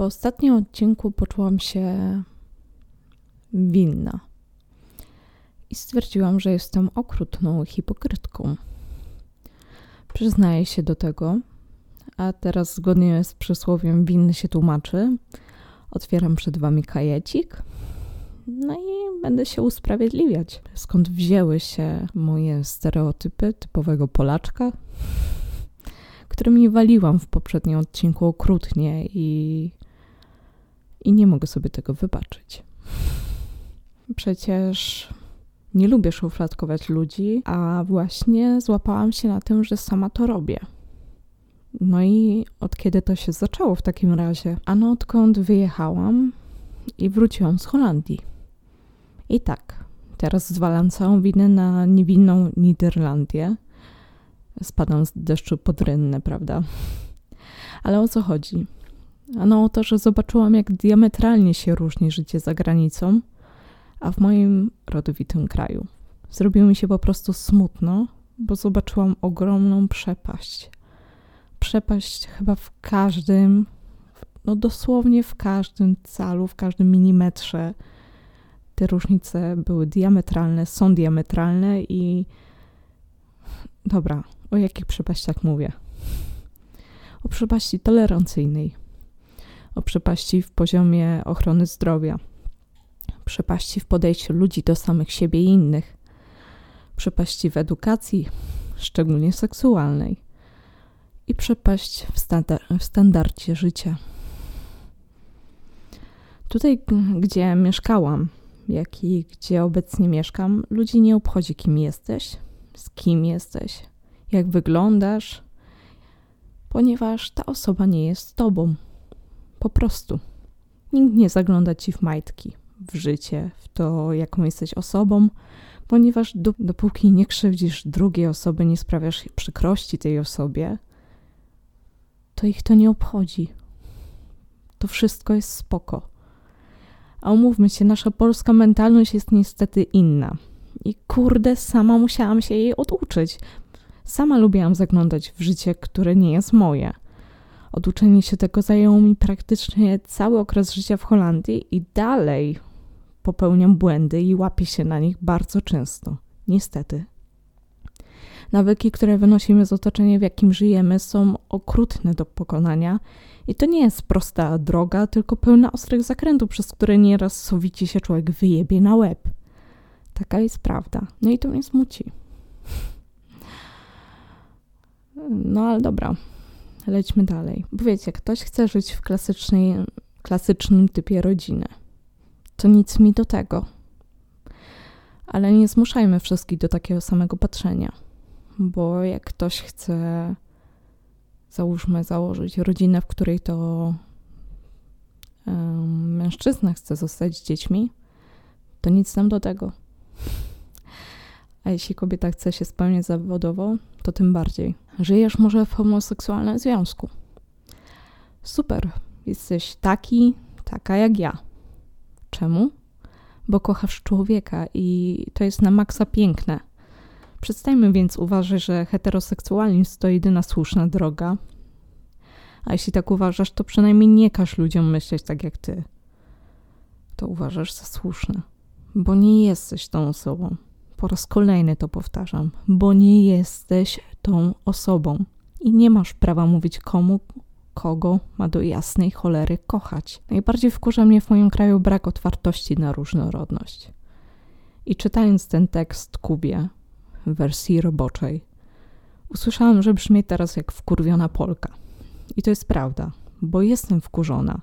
Po ostatnim odcinku poczułam się winna i stwierdziłam, że jestem okrutną hipokrytką. Przyznaję się do tego, a teraz zgodnie z przysłowiem winny się tłumaczy. Otwieram przed wami kajecik. No i będę się usprawiedliwiać, skąd wzięły się moje stereotypy typowego Polaczka, którymi waliłam w poprzednim odcinku okrutnie i, i nie mogę sobie tego wybaczyć. Przecież nie lubię szufladkować ludzi, a właśnie złapałam się na tym, że sama to robię. No i od kiedy to się zaczęło w takim razie? Ano odkąd wyjechałam i wróciłam z Holandii. I tak, teraz zwalam całą winę na niewinną Niderlandię. Spadam z deszczu pod rynnę, prawda? Ale o co chodzi? Ano o to, że zobaczyłam, jak diametralnie się różni życie za granicą, a w moim rodowitym kraju. Zrobiło mi się po prostu smutno, bo zobaczyłam ogromną przepaść. Przepaść chyba w każdym, no dosłownie w każdym calu, w każdym milimetrze. Te różnice były diametralne, są diametralne i. Dobra, o jakich przepaściach mówię? O przepaści tolerancyjnej, o przepaści w poziomie ochrony zdrowia przepaści w podejściu ludzi do samych siebie i innych, przepaści w edukacji, szczególnie seksualnej, i przepaść w, standar- w standardzie życia. Tutaj, gdzie mieszkałam, jak i gdzie obecnie mieszkam, ludzi nie obchodzi, kim jesteś, z kim jesteś, jak wyglądasz, ponieważ ta osoba nie jest tobą. Po prostu. Nikt nie zagląda ci w majtki w życie, w to, jaką jesteś osobą, ponieważ dopóki nie krzywdzisz drugiej osoby, nie sprawiasz przykrości tej osobie, to ich to nie obchodzi. To wszystko jest spoko. A umówmy się, nasza polska mentalność jest niestety inna. I kurde, sama musiałam się jej oduczyć. Sama lubiłam zaglądać w życie, które nie jest moje. Oduczenie się tego zajęło mi praktycznie cały okres życia w Holandii i dalej popełniam błędy i łapię się na nich bardzo często. Niestety. Nawyki, które wynosimy z otoczenia, w jakim żyjemy, są okrutne do pokonania i to nie jest prosta droga, tylko pełna ostrych zakrętów, przez które nieraz sowicie się człowiek wyjebie na łeb. Taka jest prawda. No i to mnie smuci. No ale dobra, lećmy dalej. Bo wiecie, ktoś chce żyć w klasycznej, klasycznym typie rodziny to nic mi do tego. Ale nie zmuszajmy wszystkich do takiego samego patrzenia, bo jak ktoś chce, załóżmy, założyć rodzinę, w której to um, mężczyzna chce zostać z dziećmi, to nic nam do tego. A jeśli kobieta chce się spełniać zawodowo, to tym bardziej. Żyjesz może w homoseksualnym związku. Super, jesteś taki, taka jak ja Czemu? Bo kochasz człowieka i to jest na maksa piękne. Przestańmy więc uważać, że heteroseksualizm to jedyna słuszna droga. A jeśli tak uważasz, to przynajmniej nie każ ludziom myśleć tak jak ty. To uważasz za słuszne, bo nie jesteś tą osobą. Po raz kolejny to powtarzam, bo nie jesteś tą osobą i nie masz prawa mówić komu, kogo ma do jasnej cholery kochać. Najbardziej wkurza mnie w moim kraju brak otwartości na różnorodność. I czytając ten tekst Kubie w wersji roboczej, usłyszałam, że brzmi teraz jak wkurwiona Polka. I to jest prawda, bo jestem wkurzona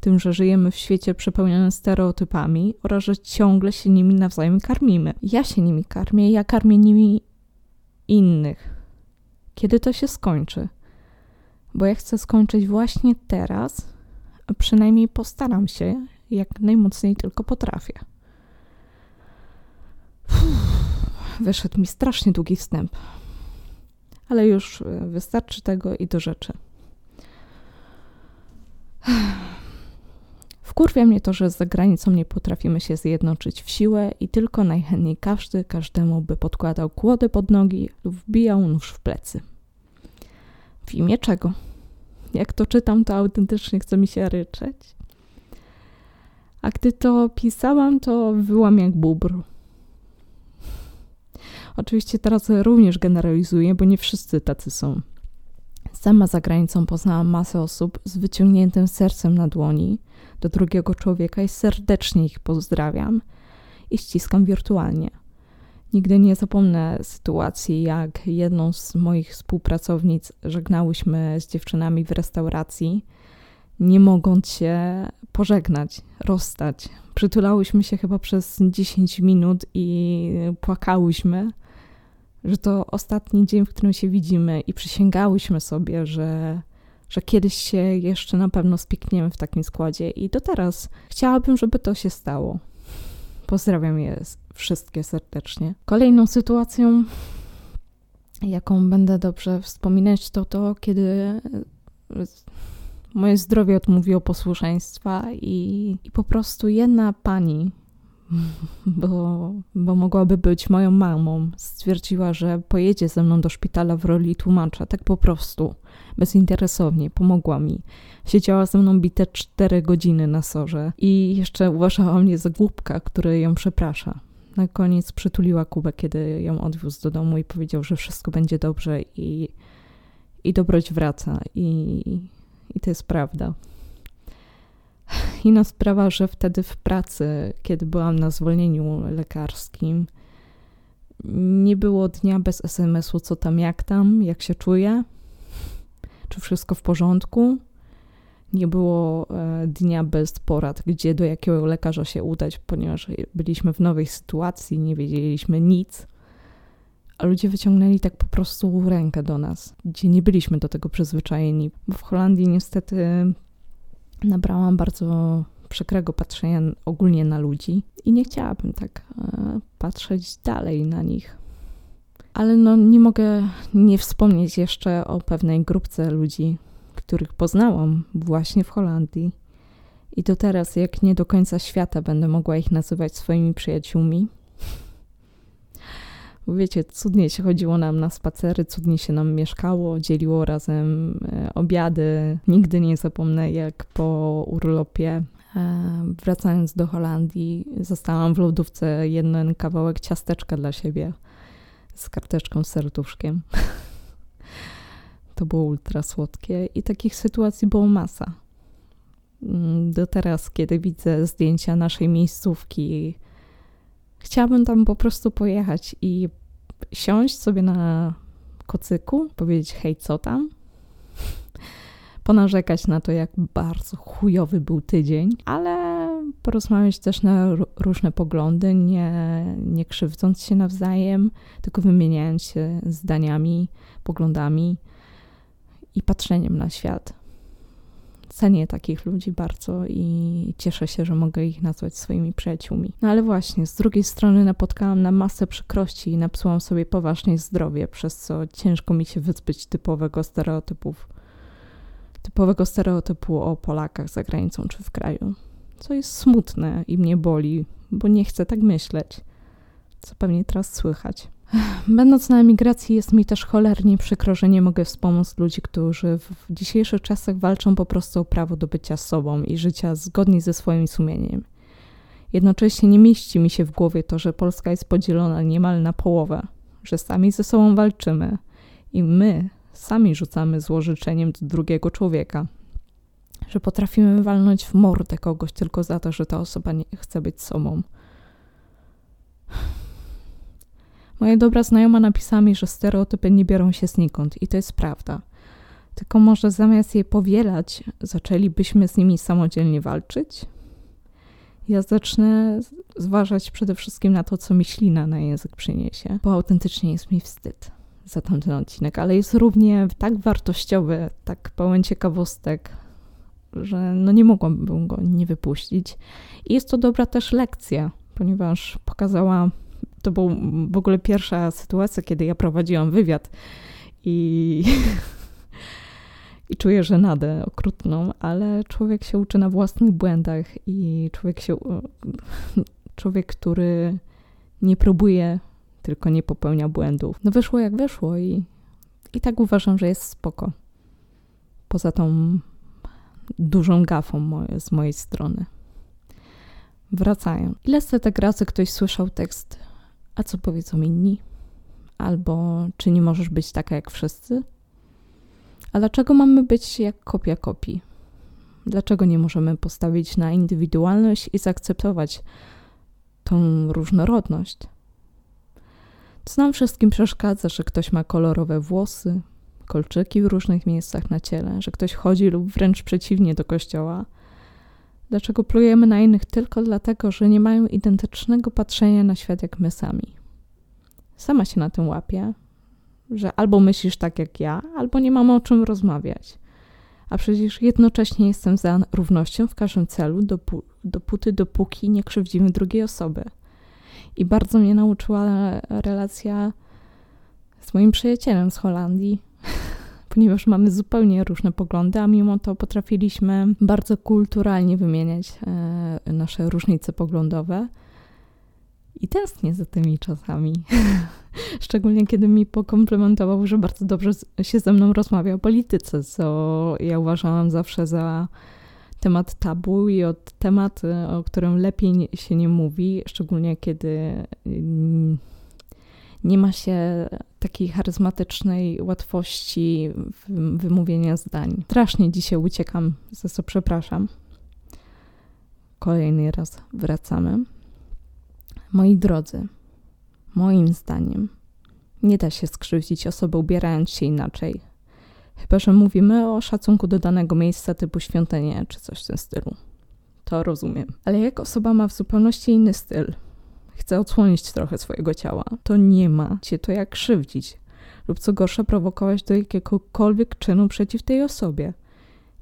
tym, że żyjemy w świecie przepełnionym stereotypami oraz że ciągle się nimi nawzajem karmimy. Ja się nimi karmię, ja karmię nimi innych. Kiedy to się skończy? bo ja chcę skończyć właśnie teraz, a przynajmniej postaram się, jak najmocniej tylko potrafię. wyszedł mi strasznie długi wstęp, ale już e, wystarczy tego i do rzeczy. Wkurwia mnie to, że za granicą nie potrafimy się zjednoczyć w siłę i tylko najchętniej każdy każdemu by podkładał kłody pod nogi lub wbijał nóż w plecy. W imię czego? Jak to czytam, to autentycznie chce mi się ryczeć. A gdy to pisałam, to wyłam jak bubr. Oczywiście teraz również generalizuję, bo nie wszyscy tacy są. Sama za granicą poznałam masę osób z wyciągniętym sercem na dłoni do drugiego człowieka i serdecznie ich pozdrawiam i ściskam wirtualnie. Nigdy nie zapomnę sytuacji, jak jedną z moich współpracownic żegnałyśmy z dziewczynami w restauracji, nie mogąc się pożegnać, rozstać. Przytulałyśmy się chyba przez 10 minut i płakałyśmy, że to ostatni dzień, w którym się widzimy, i przysięgałyśmy sobie, że, że kiedyś się jeszcze na pewno spiekniemy w takim składzie. I do teraz chciałabym, żeby to się stało. Pozdrawiam je wszystkie serdecznie. Kolejną sytuacją, jaką będę dobrze wspominać, to to, kiedy moje zdrowie odmówiło posłuszeństwa i, i po prostu jedna pani, bo, bo mogłaby być moją mamą, stwierdziła, że pojedzie ze mną do szpitala w roli tłumacza, tak po prostu, bezinteresownie, pomogła mi. Siedziała ze mną bite cztery godziny na sorze i jeszcze uważała mnie za głupka, który ją przeprasza. Na koniec przytuliła Kubę, kiedy ją odwiózł do domu i powiedział, że wszystko będzie dobrze i, i dobroć wraca. I, I to jest prawda. Inna sprawa, że wtedy w pracy, kiedy byłam na zwolnieniu lekarskim, nie było dnia bez SMS-u, co tam, jak tam, jak się czuję, czy wszystko w porządku. Nie było e, dnia bez porad, gdzie do jakiego lekarza się udać, ponieważ byliśmy w nowej sytuacji, nie wiedzieliśmy nic. A ludzie wyciągnęli tak po prostu rękę do nas, gdzie nie byliśmy do tego przyzwyczajeni. Bo w Holandii niestety nabrałam bardzo przekrego patrzenia ogólnie na ludzi i nie chciałabym tak e, patrzeć dalej na nich. Ale no, nie mogę nie wspomnieć jeszcze o pewnej grupce ludzi, których poznałam właśnie w Holandii. I to teraz, jak nie do końca świata, będę mogła ich nazywać swoimi przyjaciółmi. Wiecie, cudnie się chodziło nam na spacery, cudnie się nam mieszkało, dzieliło razem e, obiady. Nigdy nie zapomnę, jak po urlopie e, wracając do Holandii, zostałam w lodówce jeden kawałek ciasteczka dla siebie z karteczką z serduszkiem. to było ultra słodkie i takich sytuacji było masa. Mm, do teraz, kiedy widzę zdjęcia naszej miejscówki, chciałabym tam po prostu pojechać i siąść sobie na kocyku, powiedzieć hej, co tam? Ponarzekać na to, jak bardzo chujowy był tydzień, ale porozmawiać też na różne poglądy, nie, nie krzywdząc się nawzajem, tylko wymieniając się zdaniami, poglądami i patrzeniem na świat. Cenię takich ludzi bardzo i cieszę się, że mogę ich nazwać swoimi przyjaciółmi. No ale właśnie, z drugiej strony napotkałam na masę przykrości i napsułam sobie poważnie zdrowie, przez co ciężko mi się wyzbyć typowego stereotypów, typowego stereotypu o Polakach za granicą czy w kraju. Co jest smutne i mnie boli, bo nie chcę tak myśleć, co pewnie teraz słychać. Będąc na emigracji, jest mi też cholernie przykro, że nie mogę wspomóc ludzi, którzy w dzisiejszych czasach walczą po prostu o prawo do bycia sobą i życia zgodnie ze swoim sumieniem. Jednocześnie nie mieści mi się w głowie to, że Polska jest podzielona niemal na połowę, że sami ze sobą walczymy i my sami rzucamy złożyczeniem do drugiego człowieka, że potrafimy walnąć w mordę kogoś tylko za to, że ta osoba nie chce być sobą. Moja dobra znajoma napisała mi, że stereotypy nie biorą się znikąd i to jest prawda. Tylko może zamiast je powielać, zaczęlibyśmy z nimi samodzielnie walczyć? Ja zacznę zważać przede wszystkim na to, co mi ślina na język przyniesie, bo autentycznie jest mi wstyd za tamten odcinek, ale jest równie tak wartościowy, tak pełen ciekawostek, że no nie mogłabym go nie wypuścić. I jest to dobra też lekcja, ponieważ pokazała to była w ogóle pierwsza sytuacja, kiedy ja prowadziłam wywiad i, i czuję żenadę okrutną, ale człowiek się uczy na własnych błędach i człowiek się, człowiek, który nie próbuje, tylko nie popełnia błędów. No wyszło jak wyszło i, i tak uważam, że jest spoko. poza tą dużą gafą moje, z mojej strony. Wracają. Ile setek razy ktoś słyszał tekst, a co powiedzą inni? Albo czy nie możesz być taka jak wszyscy? A dlaczego mamy być jak kopia kopii? Dlaczego nie możemy postawić na indywidualność i zaakceptować tą różnorodność? Co nam wszystkim przeszkadza, że ktoś ma kolorowe włosy, kolczyki w różnych miejscach na ciele, że ktoś chodzi lub wręcz przeciwnie do kościoła? Dlaczego plujemy na innych tylko dlatego, że nie mają identycznego patrzenia na świat jak my sami? Sama się na tym łapię, że albo myślisz tak jak ja, albo nie mamy o czym rozmawiać. A przecież jednocześnie jestem za równością w każdym celu, dopó dopóty, dopóki nie krzywdzimy drugiej osoby. I bardzo mnie nauczyła relacja z moim przyjacielem z Holandii, ponieważ mamy zupełnie różne poglądy, a mimo to potrafiliśmy bardzo kulturalnie wymieniać e, nasze różnice poglądowe. I tęsknię za tymi czasami. Szczególnie kiedy mi pokomplementował, że bardzo dobrze się ze mną rozmawia o polityce, co ja uważałam zawsze za temat tabu i od temat, o którym lepiej się nie mówi, szczególnie kiedy mm, nie ma się takiej charyzmatycznej łatwości wymówienia zdań. Strasznie dzisiaj uciekam, za co przepraszam. Kolejny raz wracamy. Moi drodzy, moim zdaniem nie da się skrzywdzić osoby ubierając się inaczej. Chyba, że mówimy o szacunku do danego miejsca typu świątynie czy coś w tym stylu. To rozumiem. Ale jak osoba ma w zupełności inny styl, chce odsłonić trochę swojego ciała, to nie ma cię to jak krzywdzić lub co gorsza prowokować do jakiegokolwiek czynu przeciw tej osobie.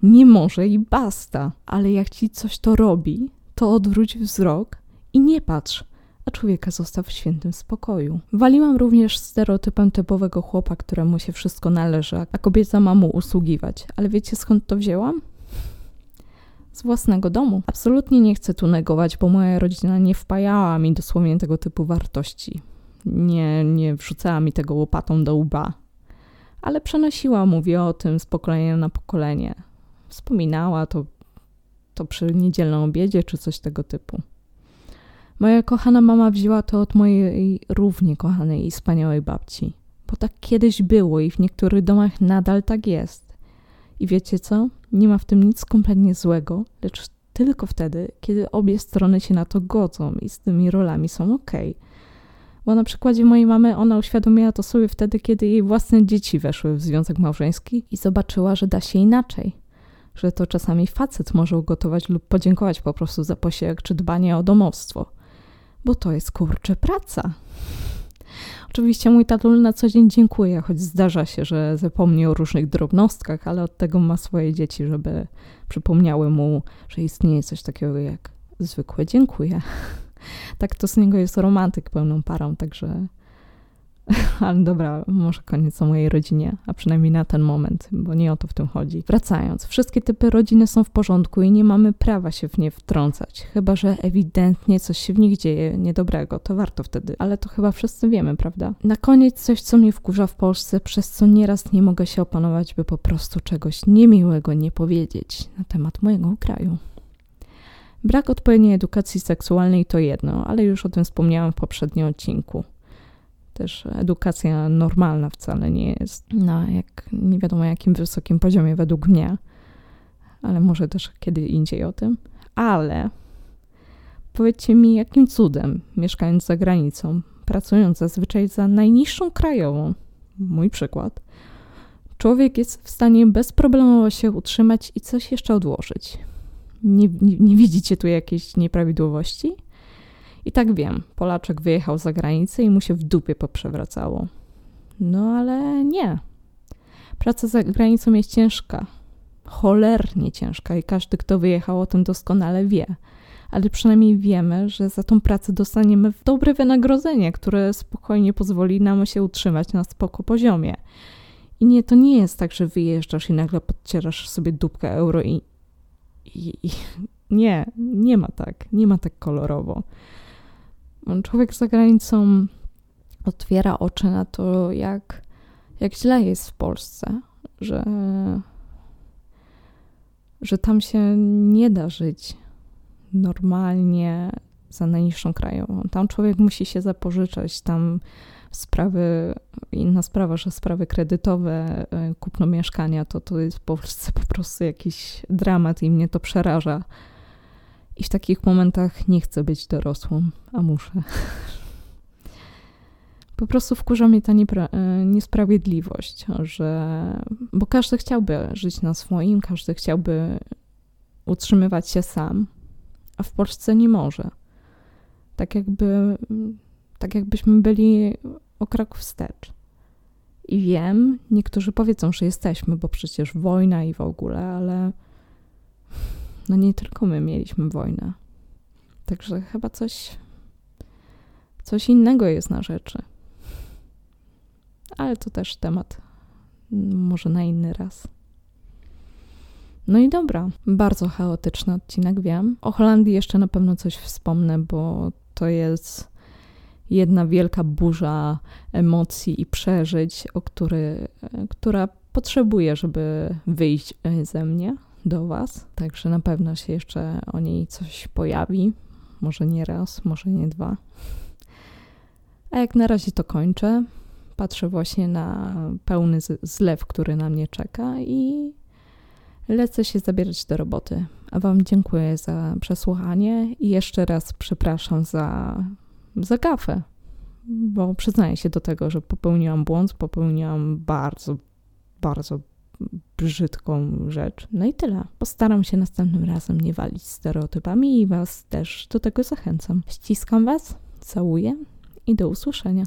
Nie może i basta, ale jak ci coś to robi, to odwróć wzrok i nie patrz, a człowieka zostaw w świętym spokoju. Waliłam również stereotypem typowego chłopa, któremu się wszystko należy, a kobieta ma mu usługiwać. Ale wiecie skąd to wzięłam? Z własnego domu. Absolutnie nie chcę tu negować, bo moja rodzina nie wpajała mi dosłownie tego typu wartości. Nie, nie wrzucała mi tego łopatą do łba. Ale przenosiła, mówię o tym z pokolenia na pokolenie. Wspominała to, to przy niedzielnym obiedzie czy coś tego typu. Moja kochana mama wzięła to od mojej równie kochanej i wspaniałej babci. Bo tak kiedyś było i w niektórych domach nadal tak jest. I wiecie co? Nie ma w tym nic kompletnie złego, lecz tylko wtedy, kiedy obie strony się na to godzą i z tymi rolami są ok. Bo na przykładzie mojej mamy ona uświadomiła to sobie wtedy, kiedy jej własne dzieci weszły w związek małżeński i zobaczyła, że da się inaczej. Że to czasami facet może ugotować lub podziękować po prostu za posiłek czy dbanie o domostwo. Bo to jest kurczę praca. Oczywiście mój tatul na co dzień dziękuję, choć zdarza się, że zapomni o różnych drobnostkach, ale od tego ma swoje dzieci, żeby przypomniały mu, że istnieje coś takiego jak zwykłe dziękuję. Tak to z niego jest romantyk pełną parą, także Ale dobra, może koniec o mojej rodzinie, a przynajmniej na ten moment, bo nie o to w tym chodzi. Wracając, wszystkie typy rodziny są w porządku i nie mamy prawa się w nie wtrącać, chyba że ewidentnie coś się w nich dzieje niedobrego, to warto wtedy, ale to chyba wszyscy wiemy, prawda? Na koniec coś, co mnie wkurza w Polsce, przez co nieraz nie mogę się opanować, by po prostu czegoś niemiłego nie powiedzieć na temat mojego kraju. Brak odpowiedniej edukacji seksualnej to jedno, ale już o tym wspomniałam w poprzednim odcinku też edukacja normalna wcale nie jest na jak nie wiadomo jakim wysokim poziomie według mnie, ale może też kiedy indziej o tym. Ale powiedzcie mi, jakim cudem, mieszkając za granicą, pracując zazwyczaj za najniższą krajową, mój przykład, człowiek jest w stanie bezproblemowo się utrzymać i coś jeszcze odłożyć. Nie, nie, nie widzicie tu jakiejś nieprawidłowości? I tak wiem, Polaczek wyjechał za granicę i mu się w dupie poprzewracało. No ale nie. Praca za granicą jest ciężka. Cholernie ciężka i każdy, kto wyjechał, o tym doskonale wie. Ale przynajmniej wiemy, że za tą pracę dostaniemy dobre wynagrodzenie, które spokojnie pozwoli nam się utrzymać na spoko poziomie. I nie, to nie jest tak, że wyjeżdżasz i nagle podcierasz sobie dupkę euro i, i, i nie, nie ma tak, nie ma tak kolorowo. Człowiek za granicą otwiera oczy na to, jak, jak źle jest w Polsce, że że tam się nie da żyć normalnie za najniższą krajową. Tam człowiek musi się zapożyczać, tam sprawy, inna sprawa, że sprawy kredytowe, e, kupno mieszkania, to to jest w Polsce po prostu jakiś dramat i mnie to przeraża. I w takich momentach nie chcę być dorosłą, a muszę. Po prostu wkurza mnie ta e, niesprawiedliwość, że. Bo każdy chciałby żyć na swoim, każdy chciałby utrzymywać się sam, a w Polsce nie może. Tak jakby, tak jakbyśmy byli o krok wstecz. I wiem, niektórzy powiedzą, że jesteśmy, bo przecież wojna i w ogóle, ale no nie tylko my mieliśmy wojnę. Także chyba coś, coś innego jest na rzeczy. Ale to też temat może na inny raz. No i dobra, bardzo chaotyczny odcinek, wiem. O Holandii jeszcze na pewno coś wspomnę, bo to jest jedna wielka burza emocji i przeżyć, o który, która potrzebuje, żeby wyjść ze mnie do Was. Także na pewno się jeszcze o niej coś pojawi. Może nie raz, może nie dwa. A jak na razie to kończę. Patrzę właśnie na pełny zlew, który na mnie czeka i lecę się zabierać do roboty. A Wam dziękuję za przesłuchanie i jeszcze raz przepraszam za, za gafę, bo przyznaję się do tego, że popełniłam błąd, popełniłam bardzo, bardzo brzydką rzecz. No i tyle. Postaram się następnym razem nie walić stereotypami i Was też do tego zachęcam. Ściskam Was, całuję i do usłyszenia.